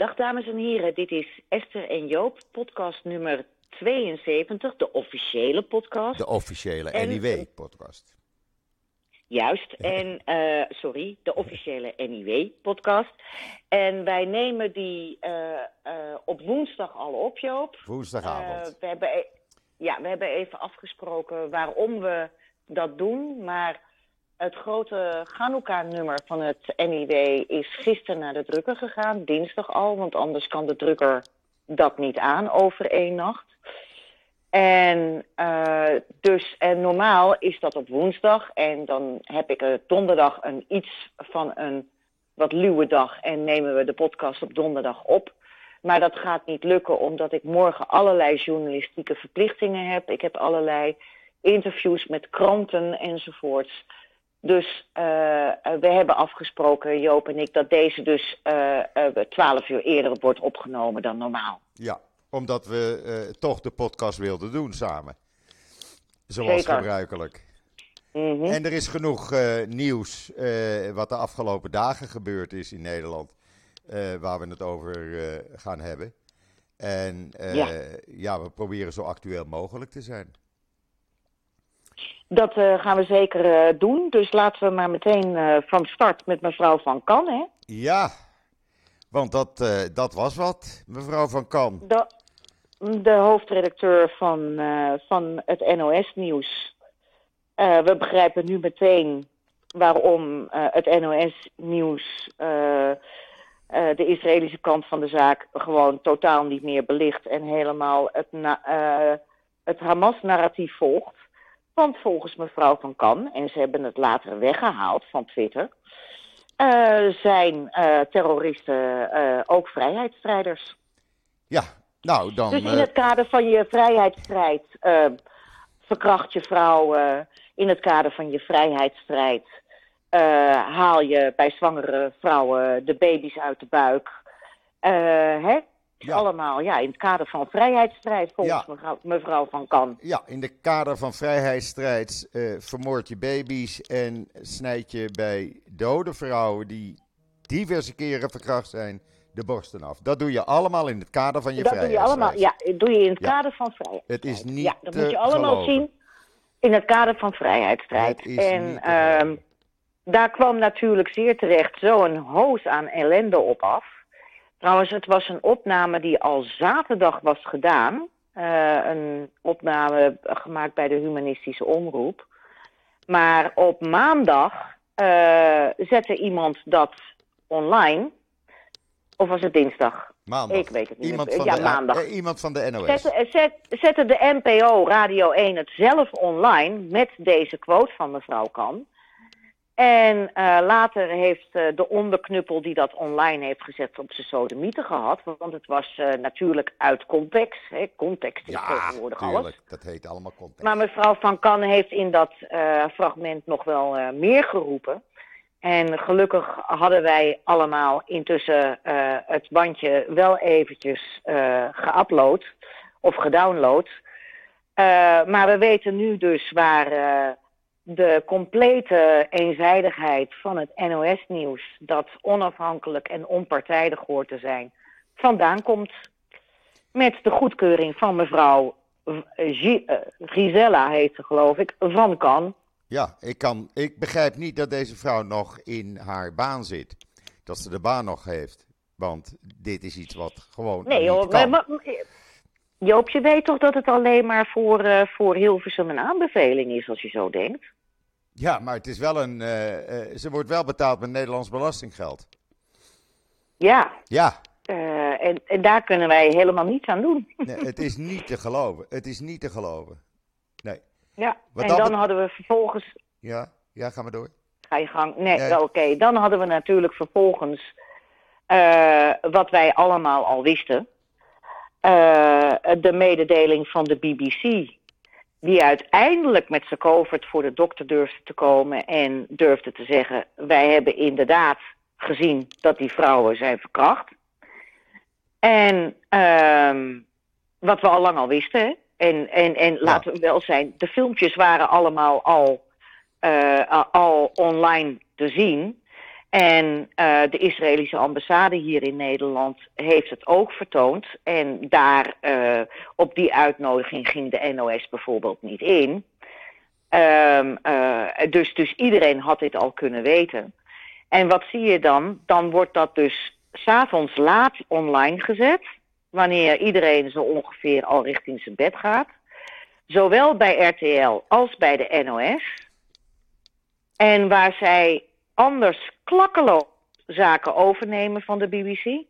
Dag dames en heren, dit is Esther en Joop, podcast nummer 72, de officiële podcast. De officiële NIW-podcast. Juist, en eh, sorry, de officiële NIW-podcast. En wij nemen die eh, eh, op woensdag al op, Joop. Woensdagavond. We, hebben, e- ja, we hebben even afgesproken waarom we dat doen. Maar het grote Hanukkah-nummer van het NIW is gisteren naar de drukker gegaan, dinsdag al. Want anders kan de drukker dat niet aan over één nacht. En, eh, dus, en normaal is dat op woensdag. En dan heb ik er donderdag een iets van een wat luwe dag. En nemen we de podcast op donderdag op. Maar dat gaat niet lukken omdat ik morgen allerlei journalistieke verplichtingen heb. Ik heb allerlei interviews met kranten enzovoorts. Dus eh, we hebben afgesproken, Joop en ik, dat deze dus twaalf uur eerder wordt opgenomen dan normaal. Ja, omdat we eh, toch de podcast wilden doen samen. Zoals Zeker. gebruikelijk. Mhm. En er is genoeg eh, nieuws eh, wat de afgelopen dagen gebeurd is in Nederland. eh, waar we het over eh, gaan hebben. En eh, Ja. ja. we proberen zo actueel mogelijk te zijn. Dat eh, gaan we zeker eh, doen. Dus laten we maar meteen eh, van start met mevrouw Van Kan. Hè? Ja, want dat, dat was wat, mevrouw Van Kan. De, de hoofdredacteur van, van het NOS-nieuws. We begrijpen nu meteen waarom het NOS-nieuws de Israëlische kant van de zaak gewoon totaal niet meer belicht en helemaal het, het Hamas-narratief volgt. Want volgens mevrouw Van Kan, en ze hebben het later weggehaald van Twitter, eh, zijn eh, terroristen eh, ook vrijheidsstrijders. Ja, nou dan. Dus in het kader van je vrijheidsstrijd verkracht je vrouw. eh, in het kader van je vrijheidsstrijd haal je bij zwangere vrouwen de baby's uit de buik. Hè? Ja. Allemaal ja, in het kader van vrijheidsstrijd volgens Ja. mevrouw, mevrouw Van Kan. Ja, in de kader van vrijheidsstrijd eh vermoord je baby's en snijd je bij dode vrouwen die diverse keren verkracht zijn, de borsten af. Dat doe je allemaal in het kader van je dat doe je allemaal. Ja, doe je in het Ja. kader van vrijheidsstrijd. Het is niet Ja, dat moet je allemaal geloven. zien in het kader van vrijheidsstrijd. Het en ehm, daar kwam natuurlijk zeer terecht zo'n hoos aan ellende op af. Trouwens, het was een opname die al zaterdag was gedaan. Eh, een opname gemaakt bij de Humanistische Omroep. Maar op maandag eh, zette iemand dat online. Of was het dinsdag? Maandag. Ik weet het niet Iemand meer. van Ja, de, maandag. eh, iemand van de NOS. Zette, eh, zet, zette de NPO Radio 1 het zelf online met deze quote van mevrouw Kan. En eh, later heeft eh, de onderknuppel die dat online heeft gezet op zijn sodemieten gehad. Want het was eh, natuurlijk uit context. Hè. Context is ja, tegenwoordig alles. tuurlijk. Dat heet allemaal context. Maar mevrouw Van Kan heeft in dat fragment nog wel meer geroepen. En gelukkig hadden wij allemaal intussen het bandje wel eventjes geüpload of gedownload. Maar we weten nu dus waar de complete eenzijdigheid van het NOS-nieuws, dat onafhankelijk en onpartijdig hoort te zijn, vandaan komt. Met de goedkeuring van mevrouw Gi- eh, Gisella, heet ze geloof ik, van Kan. Ja, ik, kan, ik begrijp niet dat deze vrouw nog in haar baan zit. Dat ze de baan nog heeft. Want dit is iets wat gewoon Nee niet hoor, kan. maar, maar- Joop, je weet toch dat het alleen maar voor, eh, voor Hilversum een aanbeveling is als je zo denkt? Ja, maar het is wel een. eh, eh, ze wordt wel betaald met Nederlands belastinggeld. Ja, Ja, eh, en, en daar kunnen wij helemaal niets aan doen. nee, het is niet te geloven. Het is niet te geloven. Nee. Ja, Wat en dan hadden we vervolgens Ja, ja, ga maar door. Ga je gang. Nee, Nee. oké. Dan hadden we natuurlijk vervolgens wat wij allemaal al wisten. De mededeling van de BBC. Die uiteindelijk met zijn covert voor de dokter durfde te komen en durfde te zeggen: Wij hebben inderdaad gezien dat die vrouwen zijn verkracht. En ehm, wat we al lang al wisten. hè. En, en, en laten we wel zijn, de filmpjes waren allemaal al, eh, al online te zien. En uh, de Israëlische ambassade hier in Nederland heeft het ook vertoond. En daar uh, op die uitnodiging ging de NOS bijvoorbeeld niet in. Um, uh, dus, dus iedereen had dit al kunnen weten. En wat zie je dan? Dan wordt dat dus s'avonds laat online gezet. Wanneer iedereen zo ongeveer al richting zijn bed gaat. Zowel bij RTL als bij de NOS. En waar zij anders klakkeloos zaken overnemen van de BBC.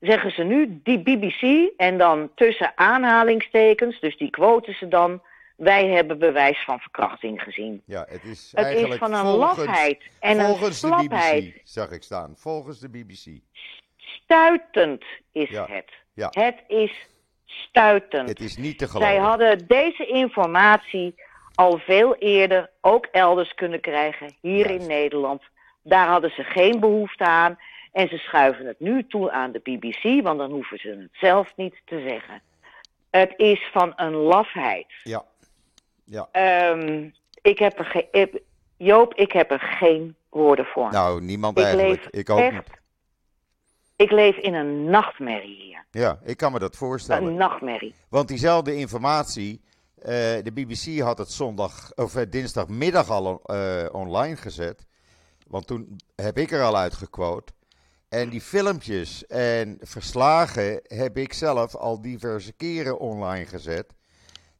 Zeggen ze nu die BBC en dan tussen aanhalingstekens, dus die quoten ze dan. Wij hebben bewijs van verkrachting gezien. Ja, het is Het eigenlijk is van een volgens, lafheid en een volgens de. BBC, zag ik staan. Volgens de BBC. Stuitend is Ja. het. Ja. Het is stuitend. Het is niet te Zij geloven. hadden deze informatie al veel eerder ook elders kunnen krijgen, hier Juist. in Nederland. Daar hadden ze geen behoefte aan. En ze schuiven het nu toe aan de BBC, want dan hoeven ze het zelf niet te zeggen. Het is van een lafheid. Ja. Ja. Ehm, ik heb er geen. ik- Joop, ik heb er geen woorden voor. Nou, niemand ik eigenlijk. Ik ook echt. niet. Ik leef in een nachtmerrie hier. Ja, ik kan me dat voorstellen. Een nachtmerrie. Want diezelfde informatie, eh, de BBC had het zondag of eh, dinsdagmiddag al eh, online gezet. Want toen heb ik er al uitgequote. En die filmpjes en verslagen heb ik zelf al diverse keren online gezet.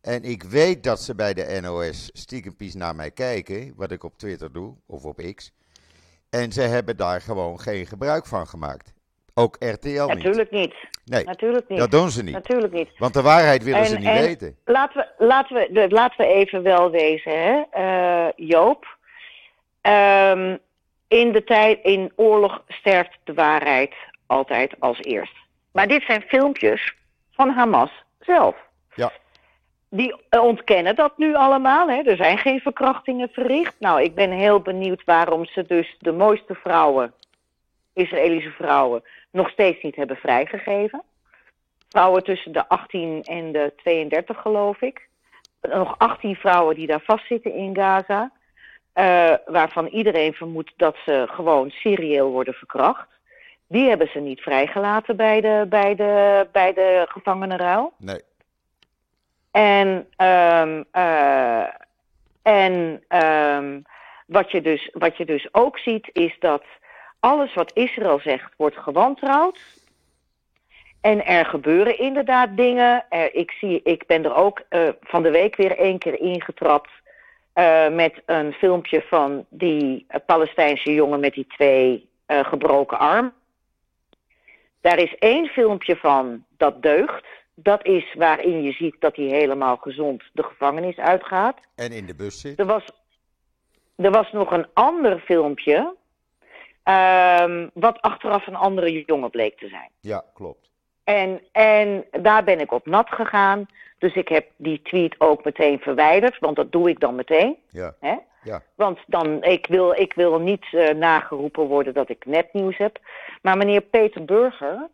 En ik weet dat ze bij de NOS stiekempies naar mij kijken, wat ik op Twitter doe of op X. En ze hebben daar gewoon geen gebruik van gemaakt. Ook RTL niet. Natuurlijk niet. Nee, Natuurlijk niet. dat doen ze niet. Natuurlijk niet. Want de waarheid willen En- ze niet en- weten. Laten we, laten we, laten we even wel wezen, hè, eh, Joop. Ehm, in de tijd, in oorlog sterft de waarheid altijd als eerst. Maar dit zijn filmpjes van Hamas zelf. Ja. Die eh, ontkennen dat nu allemaal. Hè. Er zijn geen verkrachtingen verricht. Nou, ik ben heel benieuwd waarom ze dus de mooiste vrouwen, Israëlische vrouwen, nog steeds niet hebben vrijgegeven. Vrouwen tussen de 18 en de 32, geloof ik. Nog 18 vrouwen die daar vastzitten in Gaza. Eh, waarvan iedereen vermoedt dat ze gewoon serieel worden verkracht. Die hebben ze niet vrijgelaten bij de, bij de, bij de gevangenenruil. Nee. En, ehm, eh, en ehm, wat, je dus, wat je dus ook ziet is dat alles wat Israël zegt wordt gewantrouwd. En er gebeuren inderdaad dingen. Er, ik, zie, ik ben er ook eh, van de week weer één keer ingetrapt. Eh, met een filmpje van die eh, Palestijnse jongen met die twee eh, gebroken arm. Daar is één filmpje van dat deugt. Dat is waarin je ziet dat hij helemaal gezond de gevangenis uitgaat. En in de bus zit. Er was, er was nog een ander filmpje. ehm, wat achteraf een andere jongen bleek te zijn. Ja, klopt. En, en daar ben ik op nat gegaan. Dus ik heb die tweet ook meteen verwijderd. Want dat doe ik dan meteen. Ja. Hè? Ja. Want dan, ik, wil, ik wil niet eh, nageroepen worden dat ik nepnieuws heb. Maar meneer Peter Burger.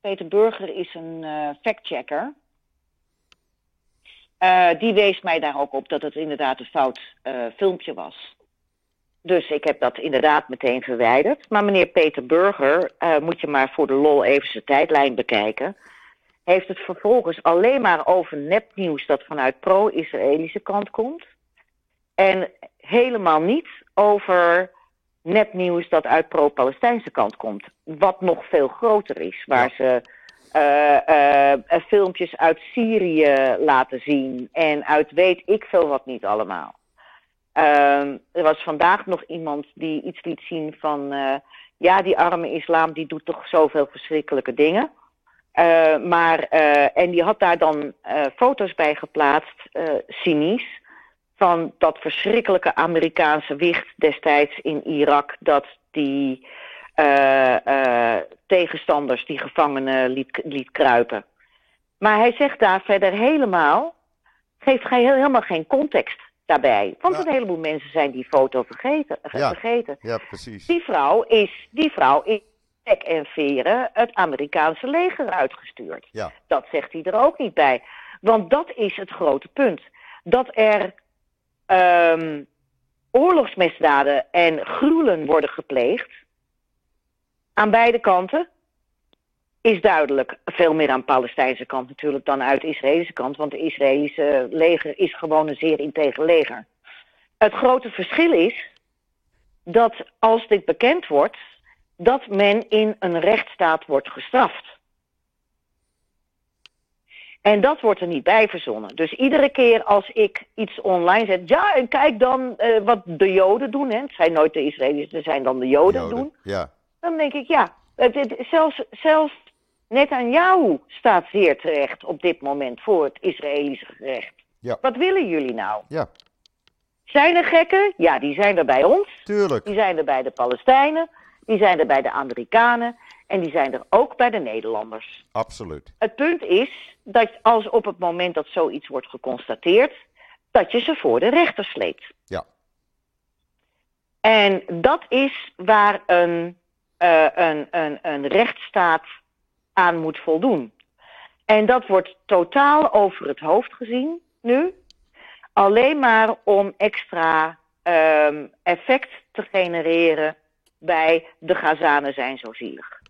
Peter Burger is een eh, factchecker. Eh, die wees mij daar ook op dat het inderdaad een fout filmpje was. Dus ik heb dat inderdaad meteen verwijderd. Maar meneer Peter Burger, eh, moet je maar voor de lol even zijn tijdlijn bekijken. Heeft het vervolgens alleen maar over nepnieuws dat vanuit pro-Israëlische kant komt. En helemaal niet over nepnieuws dat uit pro-Palestijnse kant komt. Wat nog veel groter is. Waar ze eh, eh, filmpjes uit Syrië laten zien. En uit weet ik veel wat niet allemaal. Ehm, er was vandaag nog iemand die iets liet zien van... eh, ja, die arme islam die doet toch zoveel verschrikkelijke dingen. Eh, maar, eh, en die had daar dan foto's bij geplaatst, cynisch... van dat verschrikkelijke Amerikaanse wicht destijds in Irak... dat die tegenstanders, die gevangenen, liet, liet kruipen. Maar hij zegt daar verder helemaal... geeft ge- helemaal geen context daarbij. Want Ja. een heleboel mensen zijn die foto vergeten. Ja. vergeten. Ja, precies. Die vrouw is, die vrouw is en veren het Amerikaanse leger uitgestuurd. Ja. Dat zegt hij er ook niet bij. Want dat is het grote punt. Dat er ehm, oorlogsmisdaden en gruwelen worden gepleegd, aan beide kanten, is duidelijk veel meer aan de Palestijnse kant natuurlijk dan uit de Israëlische kant, want de Israëlische leger is gewoon een zeer integer leger. Het grote verschil is dat als dit bekend wordt, dat men in een rechtsstaat wordt gestraft. En dat wordt er niet bij verzonnen. Dus iedere keer als ik iets online zet, ja, en kijk dan uh, wat de Joden doen, hè. het zijn nooit de Israëli's, het zijn dan de Joden, Joden, doen. Ja, Dan denk ik, ja, het, het- zelfs, zelfs Netanyahu staat zeer terecht op dit moment voor het Israëlische gerecht. Ja. Wat willen jullie nou? ja, Zijn er gekken? Ja, die zijn er bij ons. tuurlijk. Die zijn er bij de Palestijnen. Die zijn er bij de Amerikanen. En die zijn er ook bij de Nederlanders. Absoluut. Het punt is dat als op het moment dat zoiets wordt geconstateerd, dat je ze voor de rechter sleept. Ja. En dat is waar een, eh, een, een, een rechtsstaat aan moet voldoen. En dat wordt totaal over het hoofd gezien nu. Alleen maar om extra ehm, effect te genereren bij de Gazanen zijn zo zielig.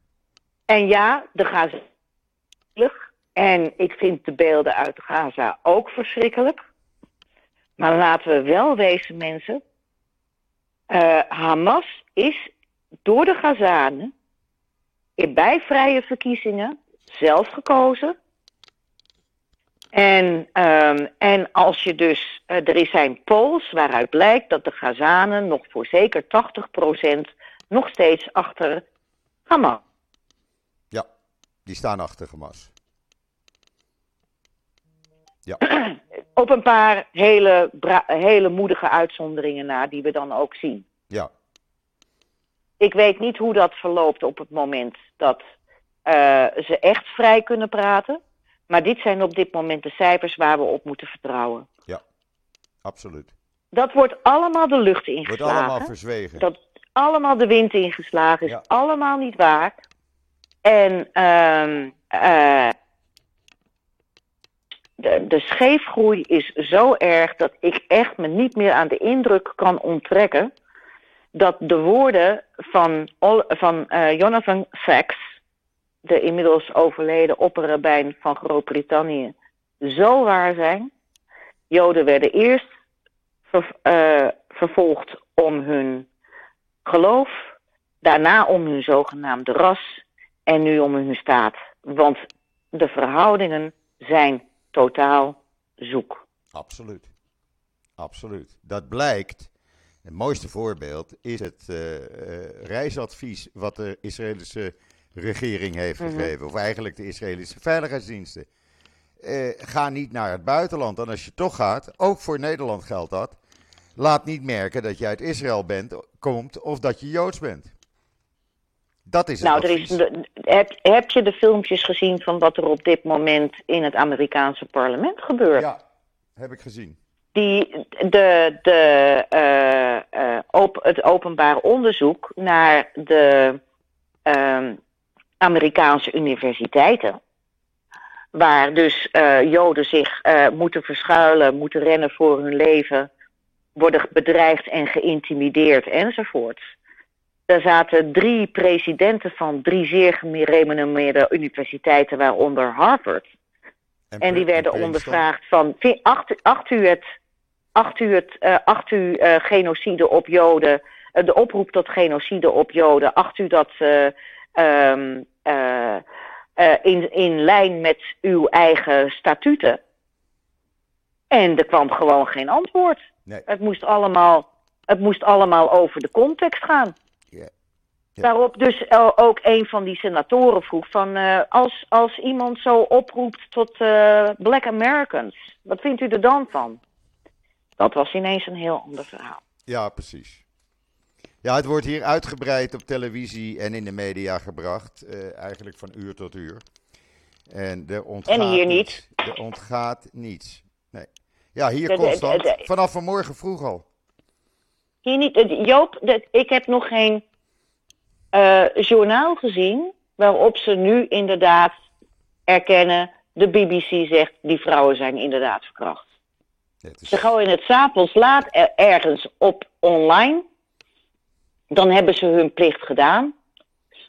En ja, de Gaza zielig. En ik vind de beelden uit Gaza ook verschrikkelijk. Maar laten we wel wezen, mensen. Eh, Hamas is door de Gazanen bij vrije verkiezingen zelf gekozen. En, ehm, en als je dus, eh, er is zijn polls waaruit blijkt dat de Gazanen nog voor zeker 80% nog steeds achter Hamas. Ja, die staan achter Hamas. Ja, Op een paar hele, hele moedige uitzonderingen na, die we dan ook zien. ja, Ik weet niet hoe dat verloopt op het moment dat eh, ze echt vrij kunnen praten. Maar dit zijn op dit moment de cijfers waar we op moeten vertrouwen. absoluut. Dat wordt allemaal de lucht Wordt ingeslagen. allemaal verzwegen. dat allemaal de wind ingeslagen is. Ja. Allemaal niet waar. En ehm, eh, de, de scheefgroei is zo erg dat ik echt me niet meer aan de indruk kan onttrekken dat de woorden van, van eh, Jonathan Sacks, de inmiddels overleden opperrabijn van Groot-Brittannië, zo waar zijn. Joden werden eerst eh, vervolgd om hun geloof, daarna om hun zogenaamde ras en nu om hun staat. Want de verhoudingen zijn totaal zoek. Absoluut. Absoluut. Dat blijkt. Het mooiste voorbeeld is het eh, eh, reisadvies wat de Israëlische regering heeft Mhm. gegeven. Of eigenlijk de Israëlische veiligheidsdiensten. Eh, ga niet naar het buitenland. En als je toch gaat, ook voor Nederland geldt dat. Laat niet merken dat je uit Israël bent, komt of dat je Joods bent. Dat is het Nou, er is, heb je de filmpjes gezien van wat er op dit moment in het Amerikaanse parlement gebeurt? Ja, heb ik gezien. Die, de, de, eh, eh, op, het openbaar onderzoek naar de ehm, Amerikaanse universiteiten. Waar dus eh, Joden zich moeten verschuilen, moeten rennen voor hun leven, worden bedreigd en geïntimideerd enzovoort. Daar zaten drie presidenten van drie zeer gerenommeerde universiteiten, waaronder Harvard. En die werden ondervraagd van, acht, acht u het, acht u, het, eh, acht u eh, genocide op Joden, eh, de oproep tot genocide op Joden, acht u dat eh, ehm, eh, eh, in, in lijn met uw eigen statuten? En er kwam gewoon geen antwoord. Nee. Het moest allemaal, het moest allemaal over de context gaan. Ja. Ja. Waarop dus ook een van die senatoren vroeg van als, als iemand zo oproept tot Black Americans, wat vindt u er dan van? Dat was ineens een heel ander verhaal. Ja, precies. Ja, het wordt hier uitgebreid op televisie en in de media gebracht. eh, eigenlijk van uur tot uur. En er ontgaat En hier niets. Er ontgaat niets. Nee. Ja, hier De- de- constant. de- de- Vanaf vanmorgen vroeg al. Hier niet, Joop, de- ik heb nog geen eh, journaal gezien waarop ze nu inderdaad erkennen, de BBC zegt, die vrouwen zijn inderdaad verkracht. Is- Ze gooien het s'avonds laat er- ergens op online. Dan hebben ze hun plicht gedaan.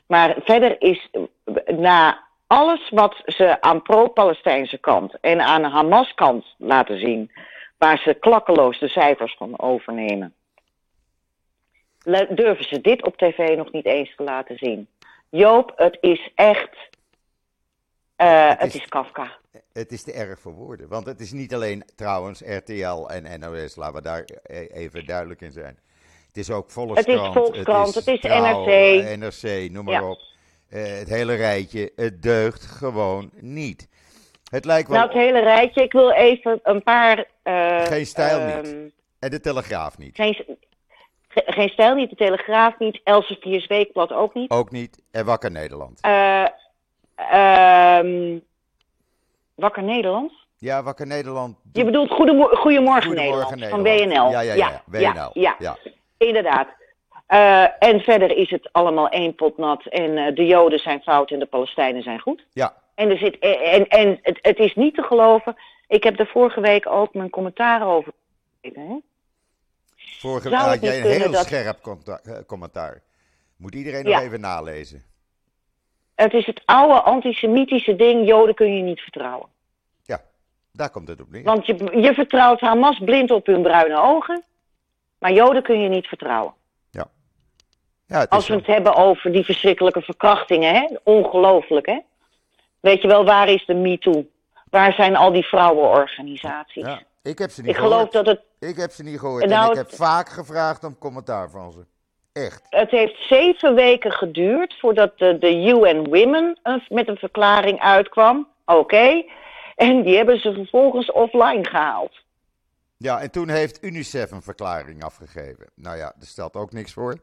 Maar verder is na alles wat ze aan pro-Palestijnse kant en aan de Hamas-kant laten zien, waar ze klakkeloos de cijfers van overnemen, durven ze dit op tv nog niet eens te laten zien. Joop, het is echt. eh, Het is Kafka. Het is te erg voor woorden. Want het is niet alleen trouwens RTL en NOS, laten we daar e- even duidelijk in zijn. Het is ook Volkskrant. Volkskrant, het is Trouw, NRC. eh, NRC, noem maar Ja. op. Eh, het hele rijtje, het deugt gewoon niet. Het lijkt wel... Nou, het hele rijtje. Ik wil even een paar. eh, Geen stijl niet. ehm, En de Telegraaf niet. Geen, ge- geen stijl niet, de Telegraaf niet, Elsevier's Weekblad ook niet. Ook niet. En Wakker Nederland. Ehm, Wakker Nederland? Ja, Wakker Nederland. Je bedoelt Goedemo- Goedemorgen, Goedemorgen Nederland, Nederland. van WNL. Ja, ja, ja. WNL. Ja, ja. inderdaad. Eh, en verder is het allemaal één pot nat. En eh, de Joden zijn fout en de Palestijnen zijn goed. Ja. En, er zit, en, en het, het is niet te geloven. Ik heb er vorige week ook mijn commentaar over. gegeven? Vorige week had jij een heel dat- scherp eh, commentaar. Moet iedereen nog even nalezen. Het is het oude antisemitische ding. Joden kun je niet vertrouwen. Ja, daar komt het op neer. Want je, je vertrouwt Hamas blind op hun bruine ogen. Maar Joden kun je niet vertrouwen. Ja, het is Als we het hebben over die verschrikkelijke verkrachtingen, hè? ongelooflijk hè. Weet je wel, waar is de MeToo? Waar zijn al die vrouwenorganisaties? Ja, ik heb ze niet Ik geloof gehoord. dat het, Ik heb ze niet gehoord. Nou, en ik het- heb vaak gevraagd om commentaar van ze. Echt. het heeft zeven weken geduurd voordat de, de UN Women een- met een verklaring uitkwam. Oké. En die hebben ze vervolgens offline gehaald. Ja, en toen heeft UNICEF een verklaring afgegeven. Nou ja, daar stelt ook niks voor.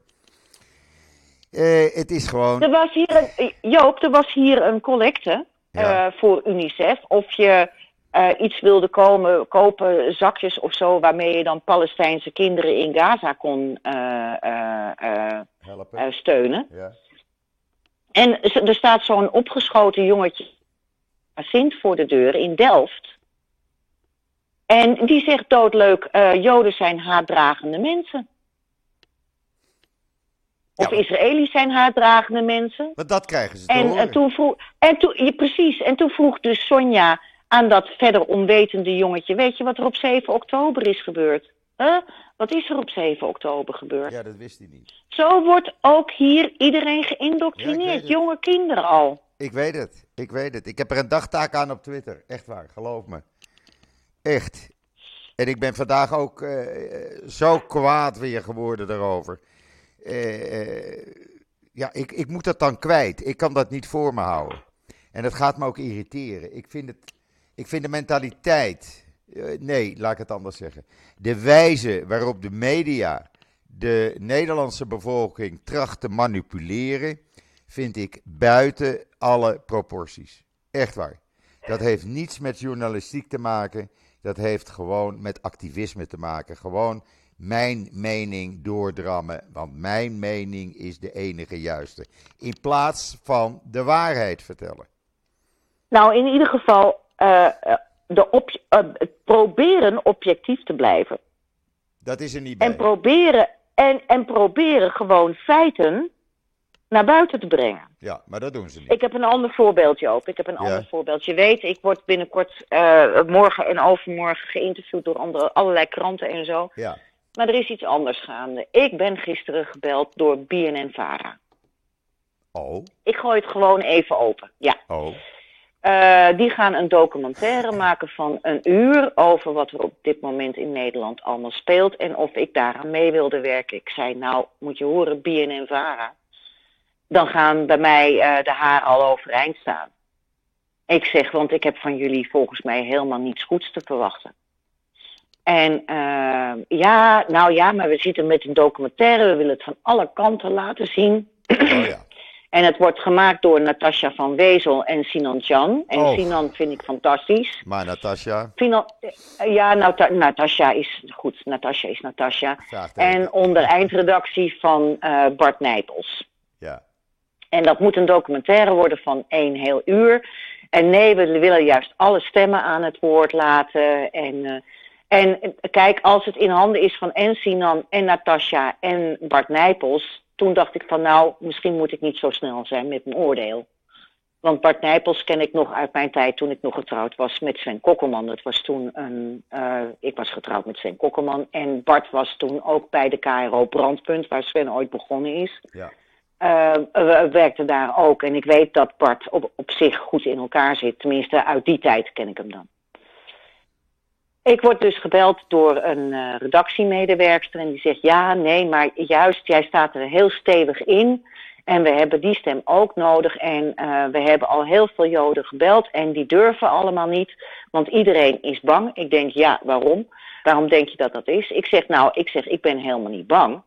Eh, het is gewoon. Er was hier een, Joop, er was hier een collecte Ja. eh, voor UNICEF. Of je eh, iets wilde komen, kopen, zakjes of zo, waarmee je dan Palestijnse kinderen in Gaza kon eh, eh, steunen. Ja. En er staat zo'n opgeschoten jongetje, Sint, voor de deur in Delft. En die zegt doodleuk, Joden zijn haatdragende mensen. Of Ja. Israëli's zijn haatdragende mensen. Want dat krijgen ze te En, horen. eh, toen vroeg, en toen, ja, precies, en toen vroeg dus Sonja aan dat verder onwetende jongetje, weet je wat er op 7 oktober is gebeurd? Huh? Wat is er op 7 oktober gebeurd? Ja, dat wist hij niet. Zo wordt ook hier iedereen geïndoctrineerd, jonge kinderen al. Ik weet het. Ik weet het. Ik heb er een dagtaak aan op Twitter. Echt waar, geloof me. Echt. En ik ben vandaag ook eh, zo kwaad weer geworden daarover. Eh, eh, ja, ik, ik moet dat dan kwijt. Ik kan dat niet voor me houden. En dat gaat me ook irriteren. Ik vind, het, ik vind de mentaliteit. eh, nee, laat ik het anders zeggen. De wijze waarop de media de Nederlandse bevolking tracht te manipuleren. vind ik buiten alle proporties. Echt waar. Dat heeft niets met journalistiek te maken. Dat heeft gewoon met activisme te maken. Gewoon mijn mening doordrammen. Want mijn mening is de enige juiste. In plaats van de waarheid vertellen. Nou, in ieder geval, eh, eh, de op, eh, proberen objectief te blijven. Dat is er niet bij. En proberen, en, en proberen gewoon feiten naar buiten te brengen. Ja, maar dat doen ze niet. Ik heb een ander voorbeeld, Joop. Ik heb een Ja. ander voorbeeld. Je weet, ik word binnenkort morgen en overmorgen geïnterviewd door andere, allerlei kranten en zo. Ja. Maar er is iets anders gaande. Ik ben gisteren gebeld door BNN-Vara. Oh, Ik gooi het gewoon even open. Ja. oh. Eh, die gaan een documentaire maken van een uur over wat er op dit moment in Nederland allemaal speelt. En of ik daaraan mee wilde werken. Ik zei, nou, moet je horen, BNN-Vara. Dan gaan bij mij eh, de haren al overeind staan. Ik zeg, want ik heb van jullie volgens mij helemaal niets goeds te verwachten. En eh, ja, nou ja, maar we zitten met een documentaire. We willen het van alle kanten laten zien. Oh ja. En het wordt gemaakt door Natasja van Wezel en Sinan Jan. En Oh. Sinan vind ik fantastisch. Maar Natasja, Sinan, eh, ja, Nata Natasja is goed. Natasja is Natasja. En onder eindredactie van eh, Bart Nijpels. Ja. En dat moet een documentaire worden van één heel uur. En nee, we willen juist alle stemmen aan het woord laten. En, eh, En kijk, als het in handen is van en Sinan en Natasja en Bart Nijpels, toen dacht ik van nou, misschien moet ik niet zo snel zijn met mijn oordeel. Want Bart Nijpels ken ik nog uit mijn tijd toen ik nog getrouwd was met Sven Kokkelman. Dat was toen een, uh, ik was getrouwd met Sven Kokkelman. En Bart was toen ook bij de KRO Brandpunt, waar Sven ooit begonnen is. Ja. Uh, werkte daar ook. En ik weet dat Bart op, op zich goed in elkaar zit. Tenminste, uit die tijd ken ik hem dan. Ik word dus gebeld door een uh, redactiemedewerkster en die zegt ja, nee, maar juist, jij staat er heel stevig in. En we hebben die stem ook nodig. En uh, we hebben al heel veel Joden gebeld en die durven allemaal niet. Want iedereen is bang. Ik denk, ja, waarom? Waarom denk je dat dat is? Ik zeg, nou, ik zeg, ik ben helemaal niet bang.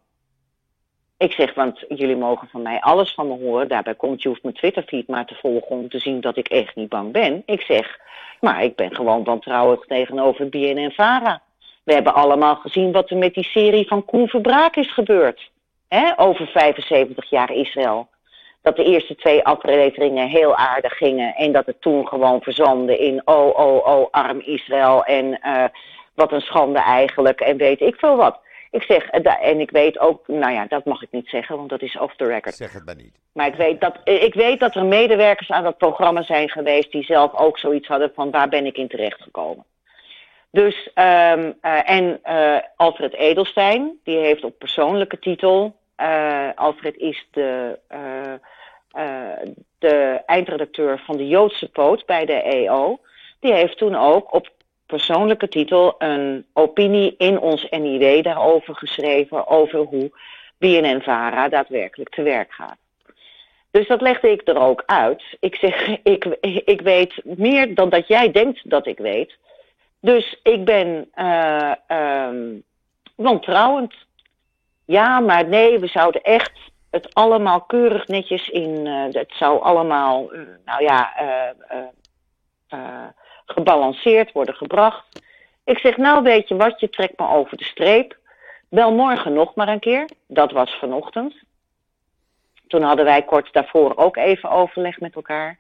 Ik zeg, want jullie mogen van mij alles van me horen. Daarbij komt, je hoeft mijn Twitterfeed maar te volgen om te zien dat ik echt niet bang ben. Ik zeg, maar ik ben gewoon wantrouwig tegenover BNN-Vara. We hebben allemaal gezien wat er met die serie van Koen Verbraak is gebeurd. Hè, over 75 jaar Israël. Dat de eerste twee afleveringen heel aardig gingen. En dat het toen gewoon verzandde in oh, oh, oh, arm Israël. En uh, wat een schande eigenlijk. En weet ik veel wat. Ik zeg, eh, en ik weet ook, nou ja, dat mag ik niet zeggen, want dat is off the record. Zeg het maar niet. Maar ik weet dat, ik weet dat er medewerkers aan dat programma zijn geweest die zelf ook zoiets hadden van waar ben ik in terecht gekomen. Dus, um, uh, en uh, Alfred Edelstein, die heeft op persoonlijke titel, uh, Alfred is de, de eindredacteur van de Joodse Poot bij de EO, die heeft toen ook op persoonlijke titel een opinie in ons NIW daarover geschreven, over hoe BNN-VARA daadwerkelijk te werk gaat. Dus dat legde ik er ook uit. Ik zeg, ik, ik weet meer dan dat jij denkt dat ik weet. Dus ik ben uh, wantrouwend. Ja, maar nee, we zouden echt het allemaal keurig netjes in. Uh, het zou allemaal, uh, nou ja, gebalanceerd worden gebracht. Ik zeg, nou weet je wat, je trekt me over de streep. Bel morgen nog maar een keer. Dat was vanochtend. Toen hadden wij kort daarvoor ook even overleg met elkaar.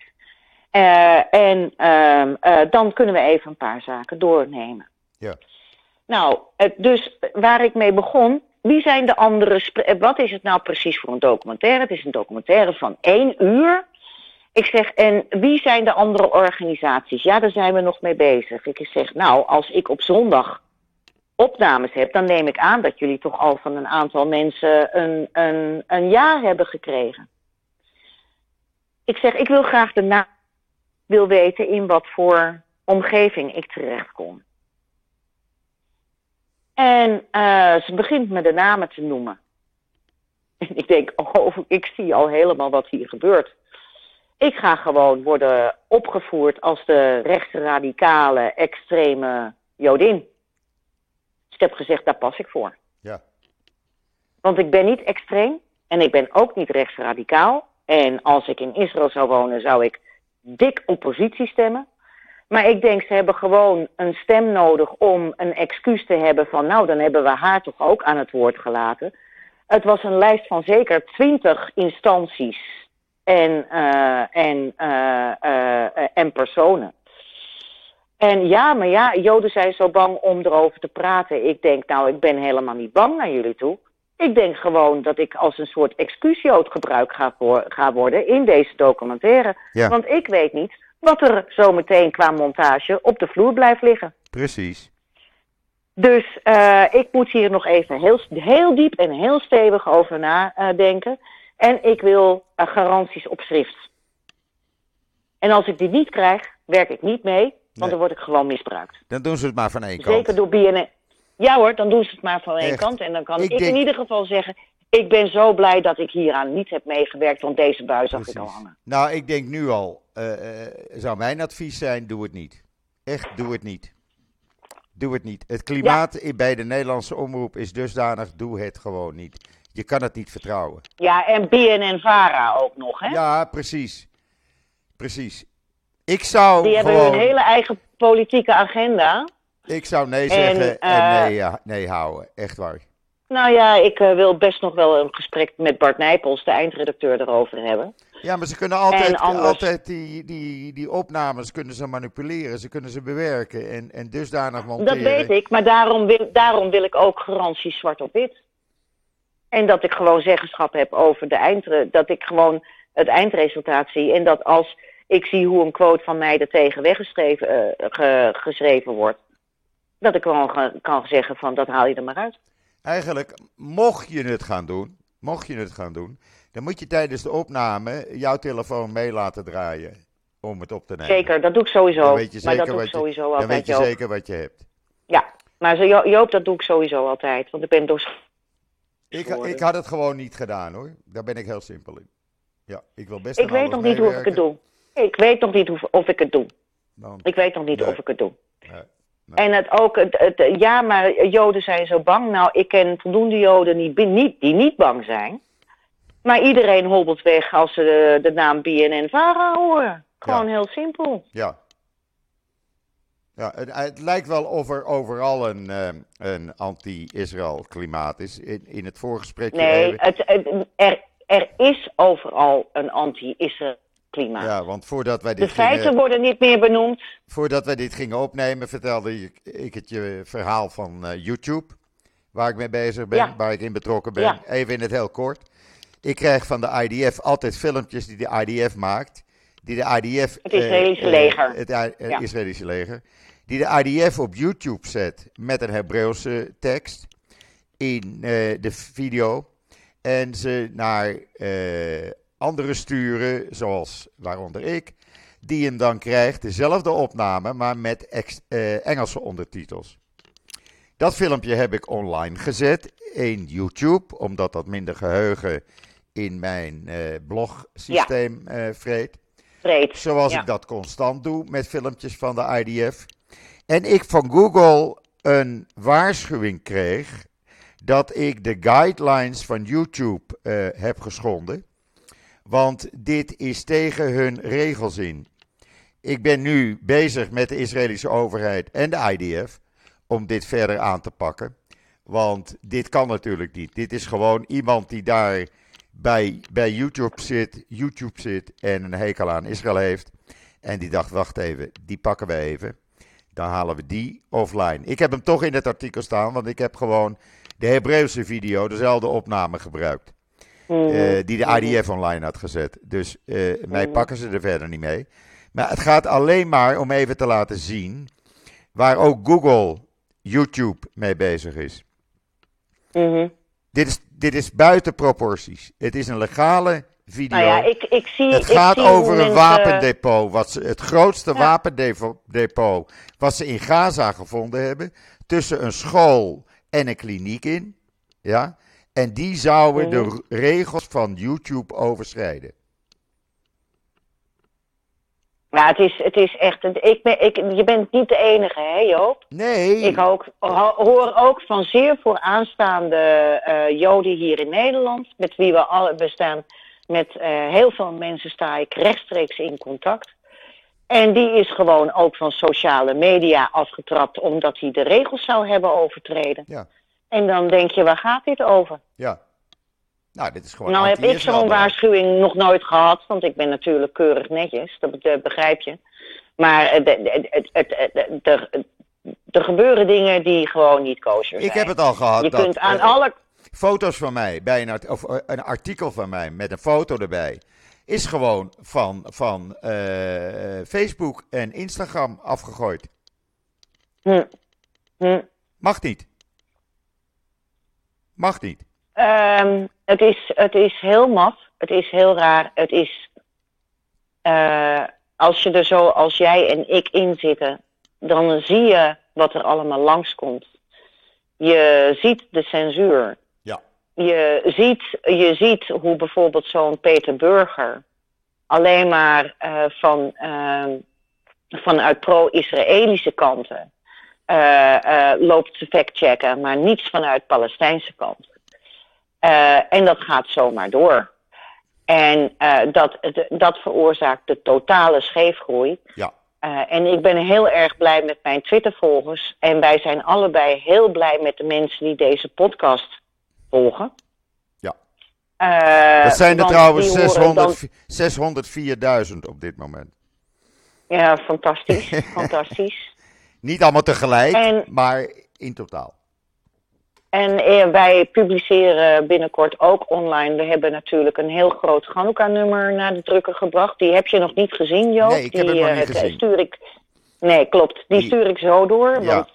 Uh, en uh, uh, dan kunnen we even een paar zaken doornemen. Ja. Nou, dus waar ik mee begon. Wie zijn de andere. Wat is het nou precies voor een documentaire? Het is een documentaire van één uur. Ik zeg, en wie zijn de andere organisaties? Ja, daar zijn we nog mee bezig. Ik zeg, nou, als ik op zondag opnames heb, dan neem ik aan dat jullie toch al van een aantal mensen een, een, een jaar hebben gekregen. Ik zeg, ik wil graag de naam wil weten in wat voor omgeving ik terecht kom. En uh, ze begint me de namen te noemen. En ik denk, oh, ik zie al helemaal wat hier gebeurt. Ik ga gewoon worden opgevoerd als de rechtsradicale, extreme Jodin. Dus ik heb gezegd, daar pas ik voor. Ja. Want ik ben niet extreem en ik ben ook niet rechtsradicaal. En als ik in Israël zou wonen, zou ik dik oppositie stemmen. Maar ik denk, ze hebben gewoon een stem nodig om een excuus te hebben van, nou, dan hebben we haar toch ook aan het woord gelaten. Het was een lijst van zeker twintig instanties en, uh, en, uh, uh, en personen. En ja, maar ja, Joden zijn zo bang om erover te praten. Ik denk, nou, ik ben helemaal niet bang naar jullie toe. Ik denk gewoon dat ik als een soort excuusjood gebruikt ga, voor, ga worden in deze documentaire. Ja. Want ik weet niet wat er zometeen qua montage op de vloer blijft liggen. Precies. Dus uh, ik moet hier nog even heel, heel diep en heel stevig over nadenken. En ik wil uh, garanties op schrift. En als ik die niet krijg, werk ik niet mee, want Nee. dan word ik gewoon misbruikt. Dan doen ze het maar van één kant. Zeker door BNN. Ja hoor, dan doen ze het maar van één Echt. kant. En dan kan Ik ik, denk- in ieder geval zeggen, ik ben zo blij dat ik hieraan niet heb meegewerkt, want deze bui zag ik al hangen. Nou, ik denk nu al, eh, eh, zou mijn advies zijn, doe het niet. Echt, doe het niet. Doe het niet. Het klimaat bij de Nederlandse omroep is dusdanig, doe het gewoon niet. Je kan het niet vertrouwen. Ja, en BNN-Vara ook nog, hè? Ja, precies. Precies. Ik zou Die hebben gewoon, hun hele eigen politieke agenda. ik zou nee zeggen en, eh, nee, ja, nee houden. Echt waar. Nou ja, ik eh, wil best nog wel een gesprek met Bart Nijpels, de eindredacteur, erover hebben. Ja, maar ze kunnen altijd, anders- altijd die, die, die opnames kunnen ze manipuleren. Ze kunnen ze bewerken en, en dusdanig monteren. Dat weet ik, maar daarom wil, daarom wil ik ook garantie zwart op wit. En dat ik gewoon zeggenschap heb over de eindre, dat ik gewoon het eindresultaat zie. En dat als ik zie hoe een quote van mij er tegen weggeschreven eh, ge- geschreven wordt, dat ik gewoon ge- kan zeggen van dat haal je er maar uit. Eigenlijk, mocht je het gaan doen, mocht je het gaan doen, dan moet je tijdens de opname jouw telefoon mee laten draaien om het op te nemen. Zeker, dat doe ik sowieso. Dan weet je maar zeker, dat doe wat, ik je, sowieso dan altijd, weet je Joop. zeker wat je hebt. Ja, maar zo, Jo- Joop, dat doe ik sowieso altijd. Want ik ben door Ik, ik had het gewoon niet gedaan hoor. Daar ben ik heel simpel in. Ja, ik wil best Ik weet nog niet hoe ik het doe. Ik weet nog niet hoe, of ik het doe. Ik weet nog niet Nee. of ik het doe. nee, nee. En het ook, het, het- ja, maar Joden zijn zo bang. Nou, ik ken voldoende Joden niet, niet, die niet bang zijn. Maar iedereen hobbelt weg als ze de, de naam BNN-Vara horen. Gewoon heel simpel. Ja. Ja, het, het lijkt wel of er overal een, eh, een anti-Israël klimaat is. In, in het voorgesprek. Nee, het, het- er, er is overal een anti-Israël klimaat. Ja, want voordat wij de dit feiten gingen, worden niet meer benoemd. voordat wij dit gingen opnemen, vertelde ik, ik het je verhaal van eh, YouTube. Waar ik mee bezig ben, Ja. waar ik in betrokken ben. Ja. Even in het heel kort. Ik krijg van de IDF altijd filmpjes die de IDF maakt. Die de IDF. Het Israëlische eh, eh, leger. Het eh, Ja. Israëlische leger. Die de IDF op YouTube zet met een Hebreeuwse tekst in de video. En ze naar anderen sturen, zoals waaronder ik. Die hem dan krijgt, dezelfde opname, maar met ex- eh, Engelse ondertitels. Dat filmpje heb ik online gezet in YouTube, omdat dat minder geheugen in mijn eh, blogsysteem eh vreet. Zoals Ja. ik dat constant doe met filmpjes van de IDF. En ik van Google een waarschuwing kreeg dat ik de guidelines van YouTube eh, heb geschonden. Want dit is tegen hun regels in. Ik ben nu bezig met de Israëlische overheid en de IDF om dit verder aan te pakken. Want dit kan natuurlijk niet. Dit is gewoon iemand die daar bij, bij YouTube, zit, YouTube zit en een hekel aan Israël heeft. En die dacht, wacht even, die pakken we even. Dan halen we die offline. Ik heb hem toch in het artikel staan, want ik heb gewoon de Hebreeuwse video, dezelfde opname gebruikt. Mhm. eh, die de IDF online had gezet. Dus eh, mij pakken ze er verder niet mee. Maar het gaat alleen maar om even te laten zien waar ook Google, YouTube mee bezig is. Mhm. Dit is, dit is buiten proporties. Het is een legale video. Nou ja, ik, ik zie. het ik gaat zie over een wapendepot. Wat ze, het grootste Ja. wapendepot wat ze in Gaza gevonden hebben. Tussen een school en een kliniek in. Ja. En die zouden de Mhm. r- regels van YouTube overschrijden. Ja, het is, het is echt. Ik ben, ik, je bent niet de enige, hè, Joop? Nee. Ik ook, hoor ook van zeer vooraanstaande eh Joden hier in Nederland, met wie we alle bestaan. Met eh, heel veel mensen sta ik rechtstreeks in contact. En die is gewoon ook van sociale media afgetrapt, omdat hij de regels zou hebben overtreden. Ja. En dan denk je, waar gaat dit over? Ja. Nou, dit is gewoon Nou heb ik zo'n waarschuwing nog nooit gehad, want ik ben natuurlijk keurig netjes, dat be- begrijp je. Maar eh, er gebeuren dingen die gewoon niet kosher zijn. Ik heb het al gehad. Je dat, kunt aan eh, alle... foto's van mij bij een, art- of eh, een artikel van mij met een foto erbij. Is gewoon van, van Facebook en Instagram afgegooid. Hm, hm. Mag niet. Mag niet. Ehm, het, is, het is heel maf, het is heel raar, het is... eh, als je er zo als jij en ik in zitten, dan zie je wat er allemaal langskomt. Je ziet de censuur. Ja. Je ziet, je ziet hoe bijvoorbeeld zo'n Peter Burger alleen maar eh, van, ehm, vanuit pro-Israëlische kanten eh, loopt te factchecken, maar niets vanuit Palestijnse kant. Eh, en dat gaat zomaar door. En eh, dat, dat veroorzaakt de totale scheefgroei. Ja. Eh, en ik ben heel erg blij met mijn Twitter-volgers. En wij zijn allebei heel blij met de mensen die deze podcast volgen. Ja. Dat zijn er trouwens die horen dan- 600 604.000 op dit moment. Ja, fantastisch. fantastisch. Niet allemaal tegelijk, En- maar in totaal. En eh, wij publiceren binnenkort ook online. We hebben natuurlijk een heel groot Hanukkah-nummer naar de drukker gebracht. Die heb je nog niet gezien, Joop. Nee, ik heb die, nog eh, niet het, gezien. Stuur ik... Nee, klopt. Die, Die- stuur ik zo door. Ja. Want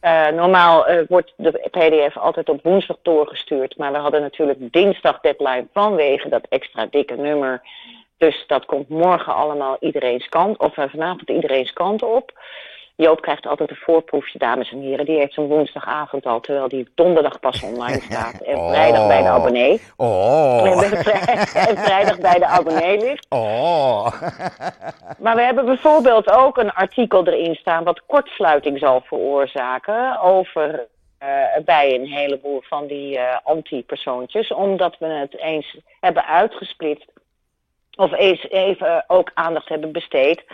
eh, normaal eh, wordt de PDF altijd op woensdag doorgestuurd. Maar we hadden natuurlijk dinsdag deadline vanwege dat extra dikke nummer. Dus dat komt morgen allemaal iedereen's kant. Of eh, vanavond iedereen's kant op. Joop krijgt altijd een voorproefje, dames en heren. Die heeft zo'n woensdagavond al, terwijl die donderdag pas online staat. En Oh. vrijdag bij de abonnee. Oh, En en vrijdag bij de abonnee ligt. oh. Maar we hebben bijvoorbeeld ook een artikel erin staan wat kortsluiting zal veroorzaken over eh, bij een heleboel van die eh, anti-persoontjes, omdat we het eens hebben uitgesplitst of eens even ook aandacht hebben besteed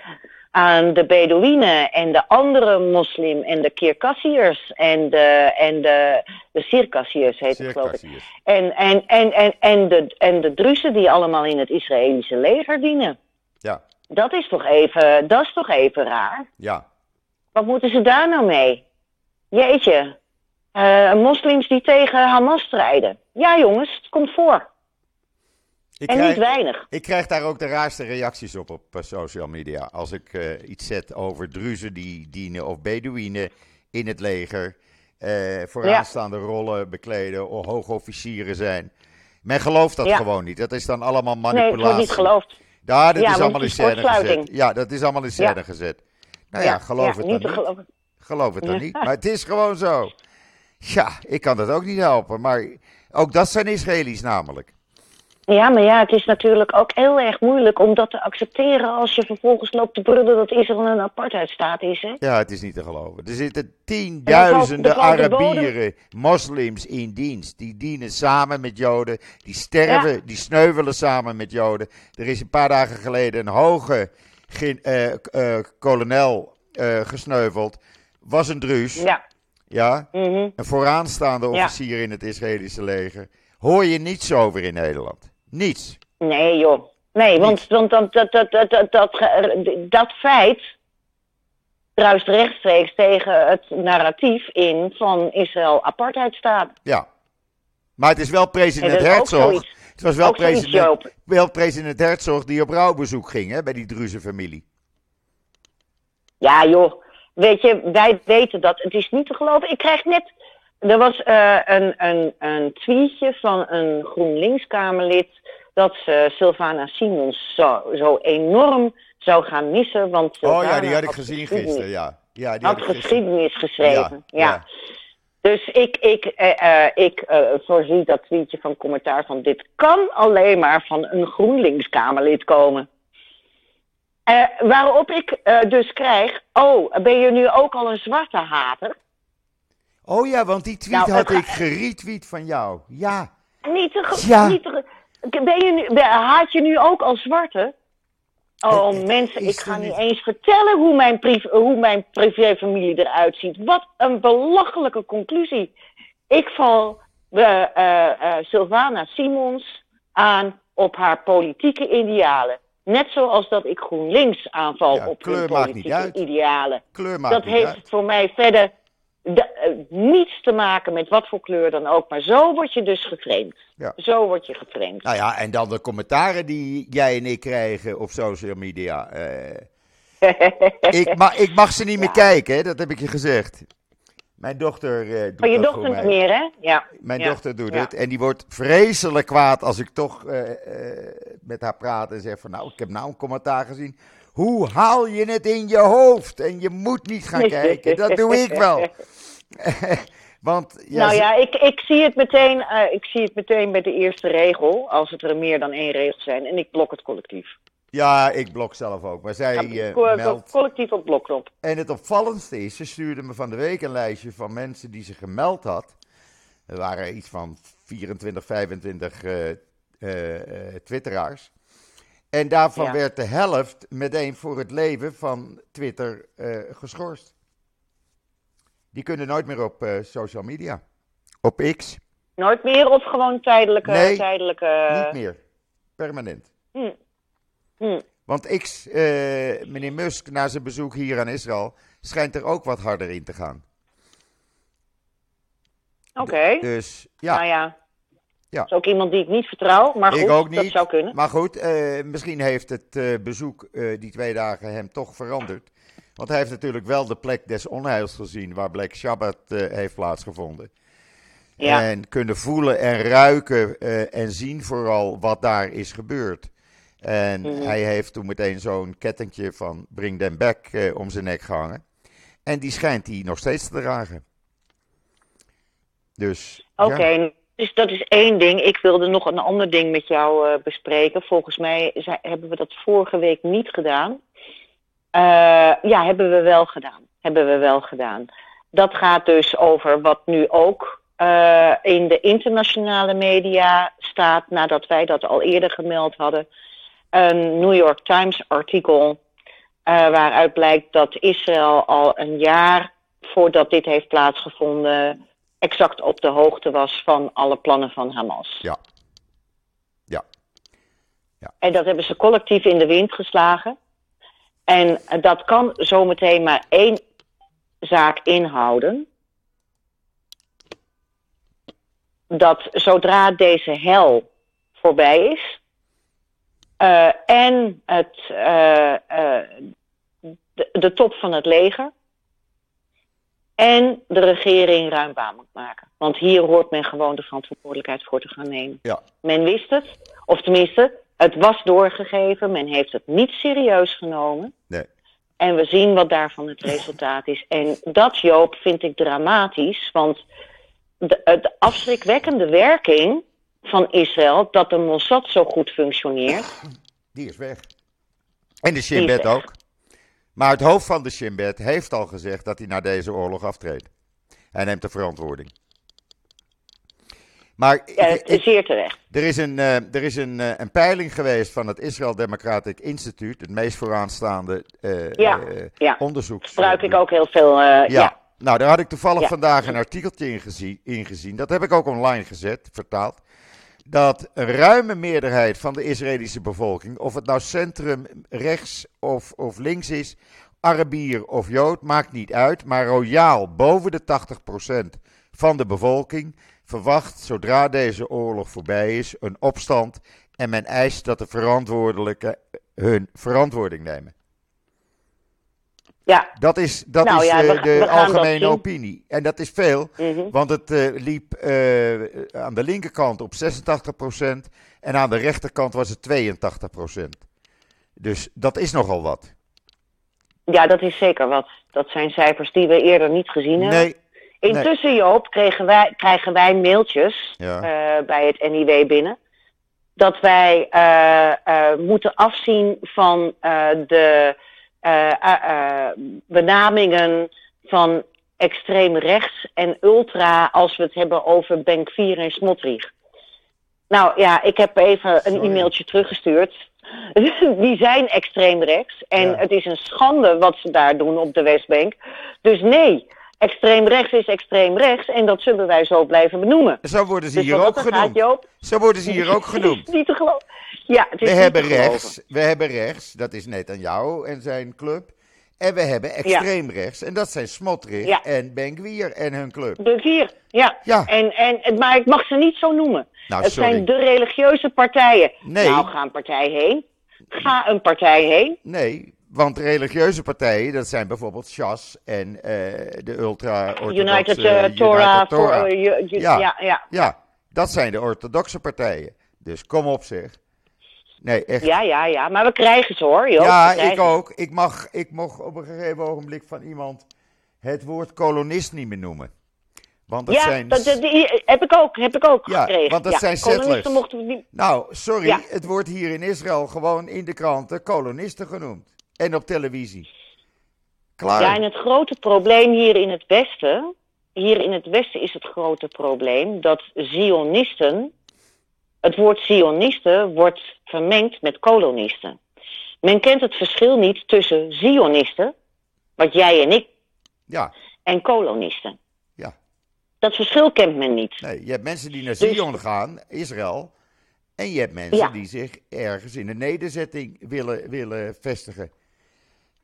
aan de Bedouinen en de andere moslim en de Kirkassiërs en de, en de, de Circassiërs heet het geloof ik. En, en, en, en, en, de, en de Druzen die allemaal in het Israëlische leger dienen. Ja, Dat is toch even, dat is toch even raar? ja. Wat moeten ze daar nou mee? Jeetje. Eh, moslims die tegen Hamas strijden. Ja, jongens, het komt voor. Ik En krijg, niet weinig. ik krijg daar ook de raarste reacties op op eh, social media. Als ik eh, iets zet over druzen die dienen of Bedouinen in het leger. eh vooraanstaande rollen bekleden of hoogofficieren zijn. Men gelooft dat Ja. gewoon niet. Dat is dan allemaal Nee, manipulatie. het wordt niet geloofd. Ja, dat Ja, is allemaal het in scène gezet. Ja, dat is allemaal in scène gezet. Nou ja, geloof het niet dan niet. geloven. Geloof het dan niet. Maar het is gewoon zo. Ja, ik kan dat ook niet helpen. Maar ook dat zijn Israëli's namelijk. Ja, maar ja, het is natuurlijk ook heel erg moeilijk om dat te accepteren als je vervolgens loopt te brullen dat Israël een apartheidstaat is. Hè? Ja, het is niet te geloven. Er zitten tienduizenden Er er Arabieren, moslims in dienst. Die dienen samen met Joden. Die sterven, die sneuvelen samen met Joden. Er is een paar dagen geleden een hoge k- eh, kolonel eh, gesneuveld. Was een Druus. Ja. Ja, mhm. een vooraanstaande Ja. officier in het Israëlische leger. Hoor je niets over in Nederland. Niets. Nee, joh. Nee, want, want dat, dat, dat, dat, dat, dat, ge- dat feit druist rechtstreeks tegen het narratief in van Israël apartheidstaat. Ja. Maar het is wel En president Herzog. Het was wel Ook president, wel president Herzog die op rouwbezoek ging hè, bij die Druze familie. Ja, joh. Weet je, wij weten dat. Het is niet te geloven. Ik krijg net. Er was eh, een, een, een tweetje van een GroenLinks-Kamerlid. dat ze Sylvana Simons zo, zo enorm zou gaan missen. Want Oh ja, die had ik gezien gisteren. Ja, ja die Had geschiedenis geschreven. Ja, Ja. ja. Dus ik, ik, eh, eh, ik eh, voorzie dat tweetje van commentaar van dit kan alleen maar van een GroenLinks-Kamerlid komen. Eh, waarop ik eh, dus krijg, oh, ben je nu ook al een zwarte hater? Oh ja, want die tweet Nou, had ga- ik geretweet van jou. Ja. Niet te, Ja. niet te ge- ben je nu, haat je nu ook al zwarte? Oh Het- het mensen, ik ga niet eens vertellen hoe mijn, priv- hoe mijn privéfamilie eruit ziet. Wat een belachelijke conclusie. Ik val eh, Sylvana Simons aan op haar politieke idealen. Net zoals dat ik GroenLinks aanval Ja, op hun politieke idealen. Kleur maakt dat heeft uit. voor mij verder de- eh, niets te maken met wat voor kleur dan ook. Maar zo word je dus geframed. Ja. Zo word je geframed. Nou ja, en dan de commentaren die jij en ik krijgen op social media. eh, ik, ma ik mag ze niet meer kijken, hè, dat heb ik je gezegd. Mijn dochter eh, doet Van je dat dochter niet meer, hè? Ja. Mijn Ja. dochter doet het en die wordt vreselijk kwaad als ik toch met haar praat en zeg van nou, ik heb nou een commentaar gezien. Hoe haal je het in je hoofd? En je moet niet gaan kijken. Dat doe ik wel. Want ja, nou ja, ik, ik, zie het meteen, eh, ik zie het meteen bij de eerste regel, als het er meer dan één regel zijn. En ik blok het collectief. ja, ik blok zelf ook. Maar zij Ja, eh, co- meldt. collectief op blokknop. En het opvallendste is, ze stuurde me van de week een lijstje van mensen die ze gemeld had. Er waren iets van 24, 25 eh, eh, eh, twitteraars. En daarvan Ja. werd de helft meteen voor het leven van Twitter eh, geschorst. Die kunnen nooit meer op eh, social media. Op X. Nooit meer of gewoon tijdelijke... Nee, tijdelijke... Niet meer. Permanent. Hm. Hm. Want X, eh, meneer Musk, na zijn bezoek hier aan Israël, schijnt er ook wat harder in te gaan. Oké. Dus ja, Nou ja. Ja. Dat is ook iemand die ik niet vertrouw, maar goed, ik ook niet. dat zou kunnen. Maar goed, eh, misschien heeft het eh, bezoek eh, die twee dagen hem toch veranderd. Want hij heeft natuurlijk wel de plek des onheils gezien waar Black Shabbat eh, heeft plaatsgevonden. Ja. En kunnen voelen en ruiken en zien vooral wat daar is gebeurd. En Mhm. hij heeft toen meteen zo'n kettingje van Bring Them Back om zijn nek gehangen. En die schijnt hij nog steeds te dragen. Dus. Oké, ja. Dus dat is één ding. Ik wilde nog een ander ding met jou eh, bespreken. Volgens mij hebben we dat vorige week niet gedaan. Eh, ja, hebben we wel gedaan. Hebben we wel gedaan. Dat gaat dus over wat nu ook eh, in de internationale media staat, nadat wij dat al eerder gemeld hadden. Een New York Times artikel waaruit blijkt dat Israël al een jaar voordat dit heeft plaatsgevonden exact op de hoogte was van alle plannen van Hamas. Ja. Ja. Ja. En dat hebben ze collectief in de wind geslagen. En dat kan zometeen maar één zaak inhouden. Dat zodra deze hel voorbij is eh, en het, eh, eh, de, de top van het leger en de regering ruim baan moet maken. Want hier hoort men gewoon de verantwoordelijkheid voor te gaan nemen. Ja. Men wist het, of tenminste, het was doorgegeven. Men heeft het niet serieus genomen. Nee. En we zien wat daarvan het resultaat is. En dat, Joop, vind ik dramatisch. Want de, de afschrikwekkende werking van Israël, dat de Mossad zo goed functioneert. Die is weg. En de Shin ook. Maar het hoofd van de Shin Bet heeft al gezegd dat hij na deze oorlog aftreedt. Hij neemt de verantwoording. Maar Ja, is zeer terecht. er is, een, eh, er is een, eh, een peiling geweest van het Israel Democratic Institute, het meest vooraanstaande eh Ja, ja. onderzoeks. Gebruik ik ook heel veel. ja. Ja. Nou, daar had ik toevallig vandaag een artikeltje in gezien, in gezien. Dat heb ik ook online gezet, vertaald. Dat een ruime meerderheid van de Israëlische bevolking, of het nou centrum rechts of, of links is, Arabier of Jood, maakt niet uit. Maar royaal boven de 80% van de bevolking verwacht, zodra deze oorlog voorbij is, een opstand. En men eist dat de verantwoordelijken hun verantwoording nemen. Ja. Dat is, dat Nou is ja, eh, we- de algemene opinie. En dat is veel, Mhm. want het eh, liep eh, aan de linkerkant op 86% en aan de rechterkant was het 82%. Dus dat is nogal wat. ja, dat is zeker wat. Dat zijn cijfers die we eerder niet gezien hebben. Nee, Intussen, Joop, kregen wij, krijgen wij mailtjes Ja. bij het NIW binnen. Dat wij moeten afzien van de benamingen van extreem rechts en ultra als we het hebben over Benkvier en Smotrich. Nou ja, ik heb even een e-mailtje teruggestuurd. Die zijn extreem rechts. En Ja. het is een schande wat ze daar doen op de Westbank. Dus nee, extreem rechts is extreem rechts. En dat zullen wij zo blijven benoemen. zo worden ze Dus hier ook gaat, genoemd. Zo worden ze hier ook genoemd. niet te geloven. Ja, het is We niet hebben rechts, we hebben rechts, dat is net aan jou en zijn club. En we hebben extreem rechts, en dat zijn Smotrich Ja. en Benkwier en hun club. De vier, ja. Ja. En, en, maar ik mag ze niet zo noemen. Nou, het sorry. zijn de religieuze partijen. Nee. Nou, ga een partij heen. Ga een partij heen. Nee, want religieuze partijen, dat zijn bijvoorbeeld Shas en eh, de ultra-orthodoxe United eh, Torah. United Torah. eh, Ja. ja, ja. Ja, dat zijn de orthodoxe partijen. Dus kom op zeg. Nee, echt. Ja, ja, ja. Maar we krijgen ze hoor, joh. Ja, ik ook. Ik mag, ik mocht op een gegeven ogenblik van iemand het woord kolonist niet meer noemen. Want dat Ja, zijn... dat, dat- die heb ik ook, heb ik ook Ja, gekregen. want dat zijn settlers. mochten we niet... Nou, sorry, Ja. het wordt hier in Israël gewoon in de kranten kolonisten genoemd. En op televisie. Klaar. Ja, en het grote probleem hier in het Westen... Hier in het Westen is het grote probleem dat Zionisten... Het woord Zionisten wordt vermengd met kolonisten. Men kent het verschil niet tussen Zionisten... Wat jij en ik Ja, en kolonisten. ja. Dat verschil kent men niet. Nee, je hebt mensen die naar Dus- Zion gaan, Israël. En je hebt mensen Ja. die zich ergens in een nederzetting willen, willen vestigen.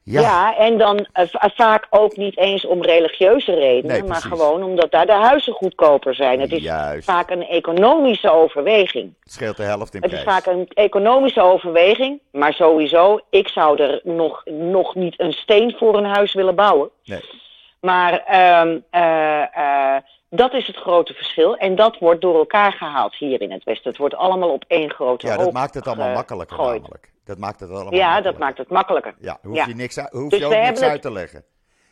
Ja, Ja, en dan eh, va- vaak ook niet eens om religieuze redenen, Nee, maar gewoon omdat daar de huizen goedkoper zijn. Het is Juist. vaak een economische overweging. het scheelt de helft in Het is prijs. vaak een economische overweging, maar sowieso, ik zou er nog, nog niet een steen voor een huis willen bouwen. Nee. Maar ehm, eh, eh, dat is het grote verschil. En dat wordt door elkaar gehaald hier in het Westen. Het wordt allemaal op één grote Ja, dat maakt het allemaal makkelijker namelijk. Dat maakt het allemaal Ja, dat maakt het makkelijker. Ja, hoef Ja. je, niks, hoef Dus je ook niks uit het- te leggen.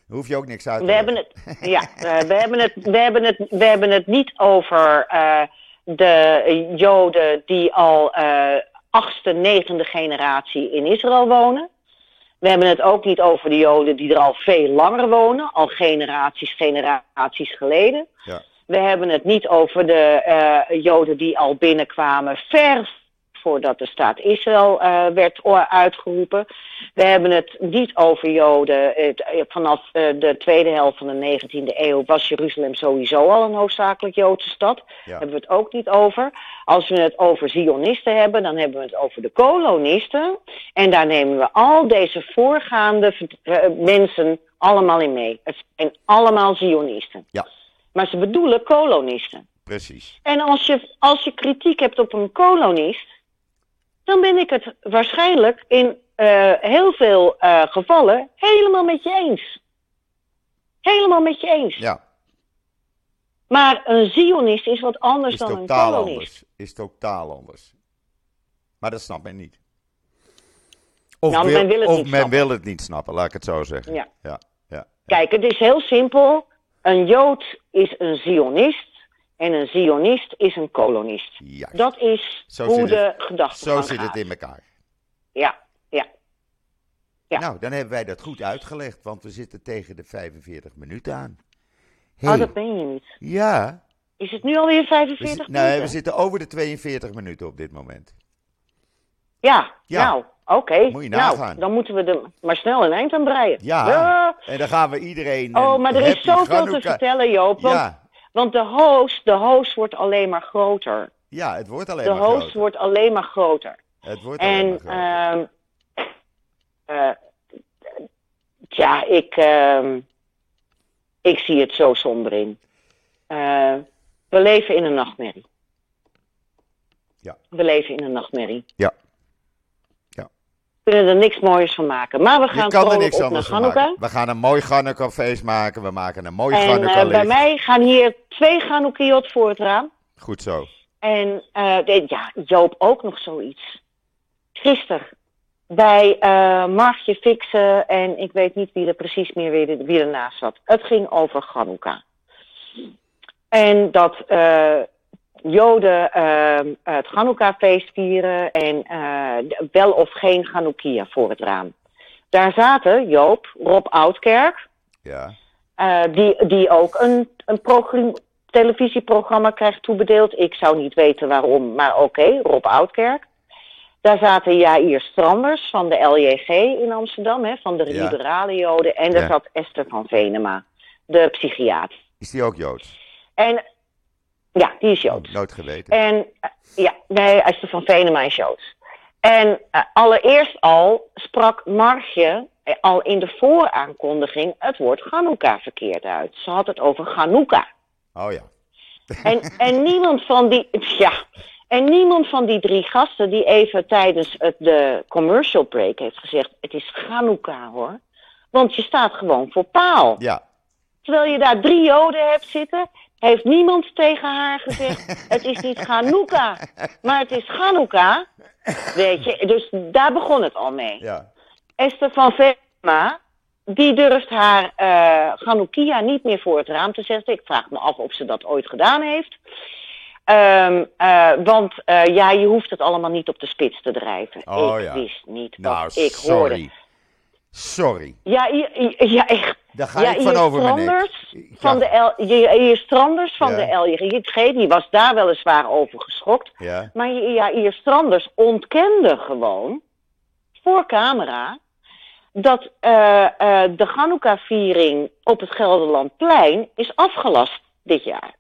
Hoef je ook niks uit te We leggen. hebben het, ja, eh, we, hebben het, we, hebben het, we hebben het niet over eh, de Joden die al eh, achtste, negende generatie in Israël wonen. We hebben het ook niet over de Joden die er al veel langer wonen, al generaties, generaties geleden. Ja. We hebben het niet over de Joden die al binnenkwamen ver voordat de staat Israël eh, werd uitgeroepen. We hebben het niet over Joden. Het, eh, vanaf eh, de tweede helft van de 19e eeuw was Jeruzalem sowieso al een hoofdzakelijk Joodse stad. Ja. Hebben we het ook niet over. Als we het over Zionisten hebben, dan hebben we het over de kolonisten. En daar nemen we al deze voorgaande mensen allemaal in mee. Het zijn allemaal Zionisten. Ja. Maar ze bedoelen kolonisten. Precies. En als je, als je kritiek hebt op een kolonist, dan ben ik het waarschijnlijk in eh, heel veel eh, gevallen helemaal met je eens. Helemaal met je eens. Ja, Maar een Zionist is wat anders is dan een totaal kolonist. anders. Is totaal anders. Maar dat snapt men niet. Of, Nou, wil, men wil het of niet men snappen. wil het niet snappen, laat ik het zo zeggen. Ja. ja, ja. Kijk, het is heel simpel. Een Jood is een Zionist en een Zionist is een kolonist. Juist. Dat is Zo hoe de gedachte Zo zit het in elkaar. Ja, ja. Ja. Nou, dan hebben wij dat goed uitgelegd, want we zitten tegen de 45 minuten aan. Oh, Hey, dat ben je niet. Ja, Is het nu alweer we, 45 zi- minuten? nee, we zitten over de 42 minuten op dit moment. Ja, Ja. nou, oké. Moet je nou, nagaan. dan moeten we er maar snel een eind aan breien. Ja, en dan gaan we iedereen. Oh, maar er is zoveel te vertellen, Joop. Want, Ja, want de, host, de host wordt alleen maar groter. ja, het wordt alleen De maar host groter. wordt alleen maar groter. Het wordt alleen maar En, groter. ehm eh, tja, ik, ehm, ik zie het zo somber in. Eh, we leven in een nachtmerrie. Ja. We leven in een nachtmerrie. Ja. We kunnen er niks moois van maken. Maar we gaan kan er niks anders van maken. We gaan een mooi Hanukkah-feest maken. We maken een mooi En Hanukkah eh, bij mij gaan hier twee Hanukkahot voor het raam. Goed zo. En eh, de- ja, Joop ook nog zoiets. Gisteren bij eh Margje Fixen en ik weet niet wie er precies meer wie, wie ernaast zat. Het ging over Hanukkah. En dat eh, Joden eh, het Hanukkah-feest vieren en eh, wel of geen Hanukkah voor het raam. Daar zaten Joop, Rob Oudkerk, Ja. eh, die, die ook een, een progr- televisieprogramma krijgt toebedeeld. Ik zou niet weten waarom, maar oké, Rob Oudkerk. Daar zaten Jair Stranders van de LJG in Amsterdam, hè, van de Ja. liberale Joden. En daar Ja. zat Esther van Venema, de psychiater. Is die ook Joods? En ja, die is Joods. Nooit geweten. En eh, ja, nee, Esther van Venema is Joods. En eh, allereerst al sprak Margje eh, al in de vooraankondiging het woord Hanukkah verkeerd uit. Ze had het over Hanukkah. Oh ja. En, en niemand van die, ja, en niemand van die drie gasten die even tijdens het, de commercial break heeft gezegd: het is Hanukkah hoor. Want je staat gewoon voor paal. Ja. Terwijl je daar drie Joden hebt zitten, heeft niemand tegen haar gezegd: het is niet Hanukkah, maar het is Hanukkah. Weet je, dus daar begon het al mee. Ja. Esther van Verma, die durft haar Hanukkah niet meer voor het raam te zetten. Ik vraag me af of ze dat ooit gedaan heeft. Ehm, eh, want eh, ja, je hoeft het allemaal niet op de spits te drijven. Oh, ik ja. wist niet Nou, wat ik hoorde. Sorry. Ja, ja, ja, echt. Daar ga ja, ik van over. Stranders van de L, hier, hier Stranders van Ja. de LJG, die was daar weliswaar over geschokt. Ja. Maar ja, hier Stranders ontkende gewoon voor camera dat eh, eh, de Hanukkah-viering op het Gelderlandplein is afgelast dit jaar.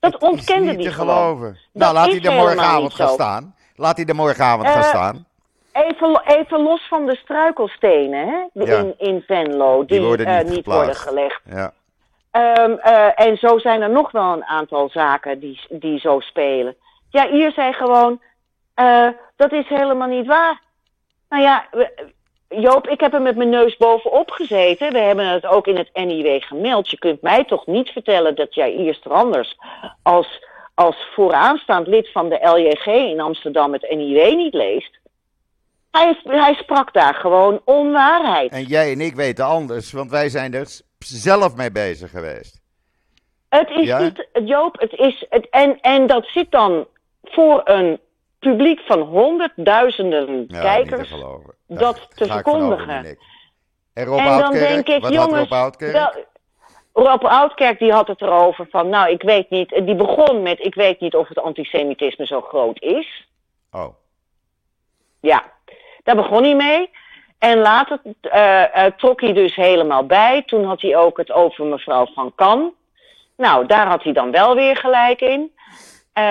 Dat ontkende niet hij te gewoon. geloven. Nou, laat is hij er morgenavond niet gaan staan. Laat hij er morgenavond gaan Eh, staan. Even, lo- even los van de struikelstenen hè, Ja. in, in Venlo, die, worden eh, niet worden gelegd. Ja. Ehm, eh, en zo zijn er nog wel een aantal zaken die, die zo spelen. Ja, hier zei gewoon, eh, dat is helemaal niet waar. Nou ja, Joop, ik heb er met mijn neus bovenop gezeten. We hebben het ook in het NIW gemeld. Je kunt mij toch niet vertellen dat jij eerst anders als, als vooraanstaand lid van de LJG in Amsterdam het NIW niet leest. Hij, hij sprak daar gewoon onwaarheid. En jij en ik weten anders, want wij zijn er zelf mee bezig geweest. Het is Ja? niet, Joop, het is, het, en, en dat zit dan voor een publiek van honderdduizenden Ja, te kijkers. dat te verkondigen. En Rob en dan Oudkerk, denk ik, jongens, Rob Oudkerk? wel, Rob Oudkerk die had het erover van, nou ik weet niet, die begon met, ik weet niet of het antisemitisme zo groot is. Oh, Ja, daar begon hij mee. En later eh, eh, trok hij dus helemaal bij. Toen had hij ook het over mevrouw Van Kan. Nou, daar had hij dan wel weer gelijk in. Eh,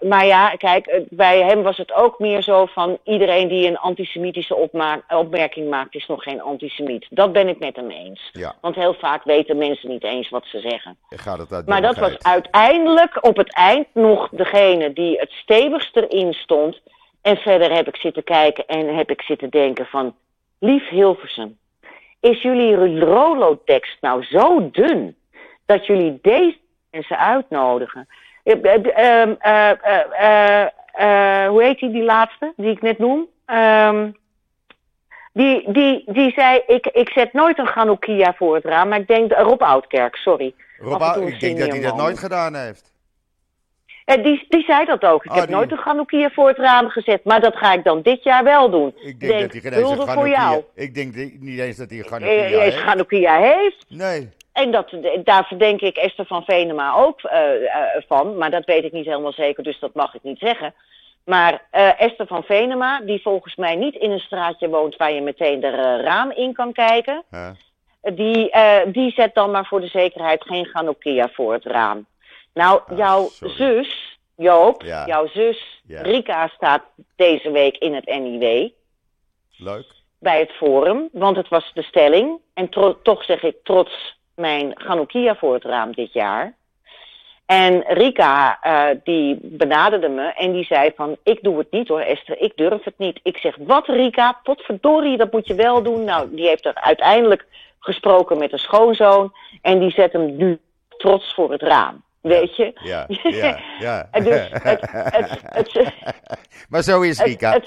maar ja, kijk, bij hem was het ook meer zo van iedereen die een antisemitische opmerking maakt, is nog geen antisemiet. Dat ben ik met hem eens. ja. Want heel vaak weten mensen niet eens wat ze zeggen. Gaat het uit Maar dat was uiteindelijk op het eind nog degene die het stevigst erin stond. En verder heb ik zitten kijken en heb ik zitten denken van... Lief Hilversum, is jullie Rolo-tekst nou zo dun... dat jullie deze mensen uitnodigen? Eh, eh, eh, hoe heet die, die laatste, die ik net noem? Ehm, die, die, die zei, ik, ik zet nooit een Ganoukia voor het raam, maar ik denk, Rob Oudkerk, sorry. Rob ik denk dat hij dat nooit gedaan heeft. Eh, die, die zei dat ook. Ik Oh, heb die- nooit een Ganoukia voor het raam gezet, maar dat ga ik dan dit jaar wel doen. Ik denk, dat hij geen eens voor jou. Ik denk die- niet eens dat hij een Eh, Ganoukia eh, heeft. Ganoukia heeft. Nee. En dat, daar verdenk ik Esther van Venema ook van. Maar dat weet ik niet helemaal zeker, dus dat mag ik niet zeggen. Maar Esther van Venema, die volgens mij niet in een straatje woont waar je meteen eh, raam in kan kijken. Huh? Die, die zet dan maar voor de zekerheid geen Ganoukia voor het raam. Nou, Ah, jouw sorry. zus, Joop, Ja. jouw zus Ja. Rika staat deze week in het NIW Leuk. bij het forum, want het was de stelling. En toch zeg ik trots mijn Ganoukia voor het raam dit jaar. En Rika, eh, die benaderde me en die zei van, ik doe het niet hoor Esther, ik durf het niet. Ik zeg, wat Rika, potverdorie, dat moet je wel doen. Nou, die heeft er uiteindelijk gesproken met een schoonzoon en die zet hem nu trots voor het raam. Weet je? Ja, ja, ja. Dus het, het, het, maar zo is Rika.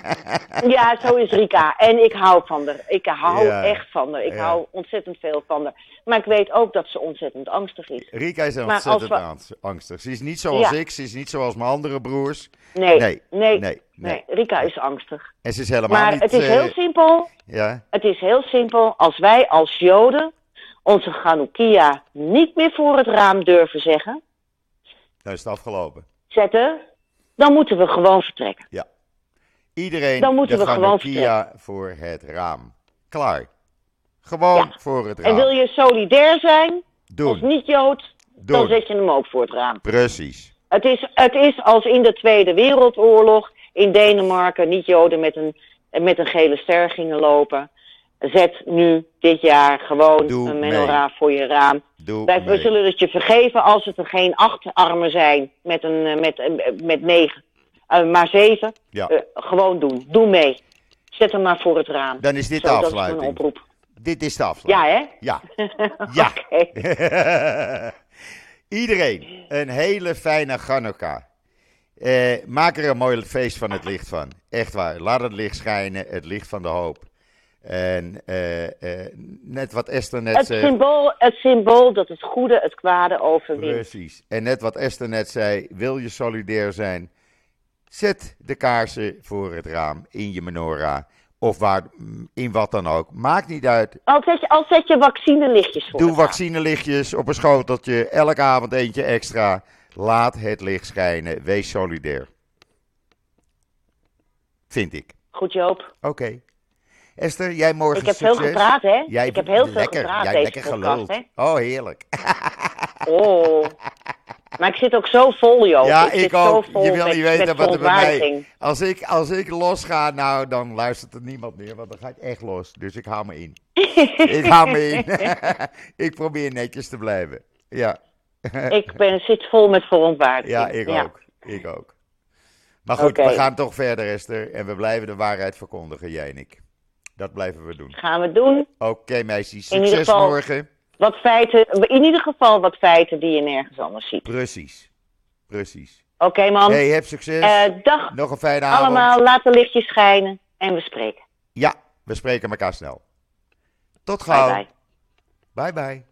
ja, zo is Rika. En ik hou van haar. Ik hou Ja. echt van haar. Ik Ja. hou ontzettend veel van haar. Maar ik weet ook dat ze ontzettend angstig is. Rika is Maar ontzettend we- angstig. Ze is niet zoals Ja. ik, ze is niet zoals mijn andere broers. Nee, Nee, nee, nee, nee. Rika is angstig. En ze is helemaal Maar niet... het is eh, heel simpel. Ja, Het is heel simpel. Als wij als Joden onze Ganoukia niet meer voor het raam durven zeggen, dan is het afgelopen. zetten, dan moeten we gewoon vertrekken. Iedereen Dan moeten de we gewoon Ganoukia voor het raam. Klaar. Gewoon Ja. voor het raam. En wil je solidair zijn, als niet-Jood, dan zet je hem ook voor het raam. Precies. Het is, het is als in de Tweede Wereldoorlog in Denemarken niet-Joden met een, met een gele ster gingen lopen. Zet nu dit jaar gewoon Doe een menorah voor je raam. Doe Wij, we zullen het je vergeven als het er geen acht armen zijn met, een, eh, met, eh, met negen, eh, maar zeven. Ja. Gewoon doen. Doe mee. Zet hem maar voor het raam. Dan is dit Zo, de dat is afsluiting. oproep. Dit is de Ja, afsluiting. hè? Ja. Ja. Iedereen, een hele fijne. Eh, maak er een mooi feest van het licht van. Echt waar. Laat het licht schijnen, het licht van de hoop. En eh, eh, net wat Esther net Het zei. symbool, het symbool dat het goede het kwade overwint. Precies. En net wat Esther net zei, wil je solidair zijn? Zet de kaarsen voor het raam in je menorah. Of waar, in wat dan ook. Maakt niet uit. Al zet je, al zet je vaccinelichtjes voor Doe vaccinelichtjes op een schoteltje. Elke avond eentje extra. Laat het licht schijnen. Wees solidair. Vind ik. Goed Joop. Oké. Esther, jij morgen Ik heb succes. veel gepraat, hè? Jij, ik heb heel veel gepraat jij deze lekker podcast, hè? Oh, heerlijk. Oh. Maar ik zit ook zo vol, joh. Ja, ik, ik zit ook. Zo vol Je wil met, niet weten wat er bij mij-. Als ik, als ik losga, nou, dan luistert er niemand meer, want dan ga ik echt los. Dus ik hou me in. ik hou me in. ik probeer netjes te blijven. Ja, Ik ben, zit vol met verontwaardiging. ja ik ook. Ik ook. Maar goed, we gaan toch verder, Esther. En we blijven de waarheid verkondigen, jij en ik. Dat blijven we doen. Gaan we doen. Oké, meisjes. In ieder Succes geval- morgen. Wat feiten, in ieder geval wat feiten die je nergens anders ziet. Precies. Precies. Oké, man. Hey, heb succes. Eh, dag Nog een fijne avond. allemaal. Laat de lichtjes schijnen. En we spreken. Ja, we spreken elkaar snel. Tot Bye gauw. bye. Bye bye.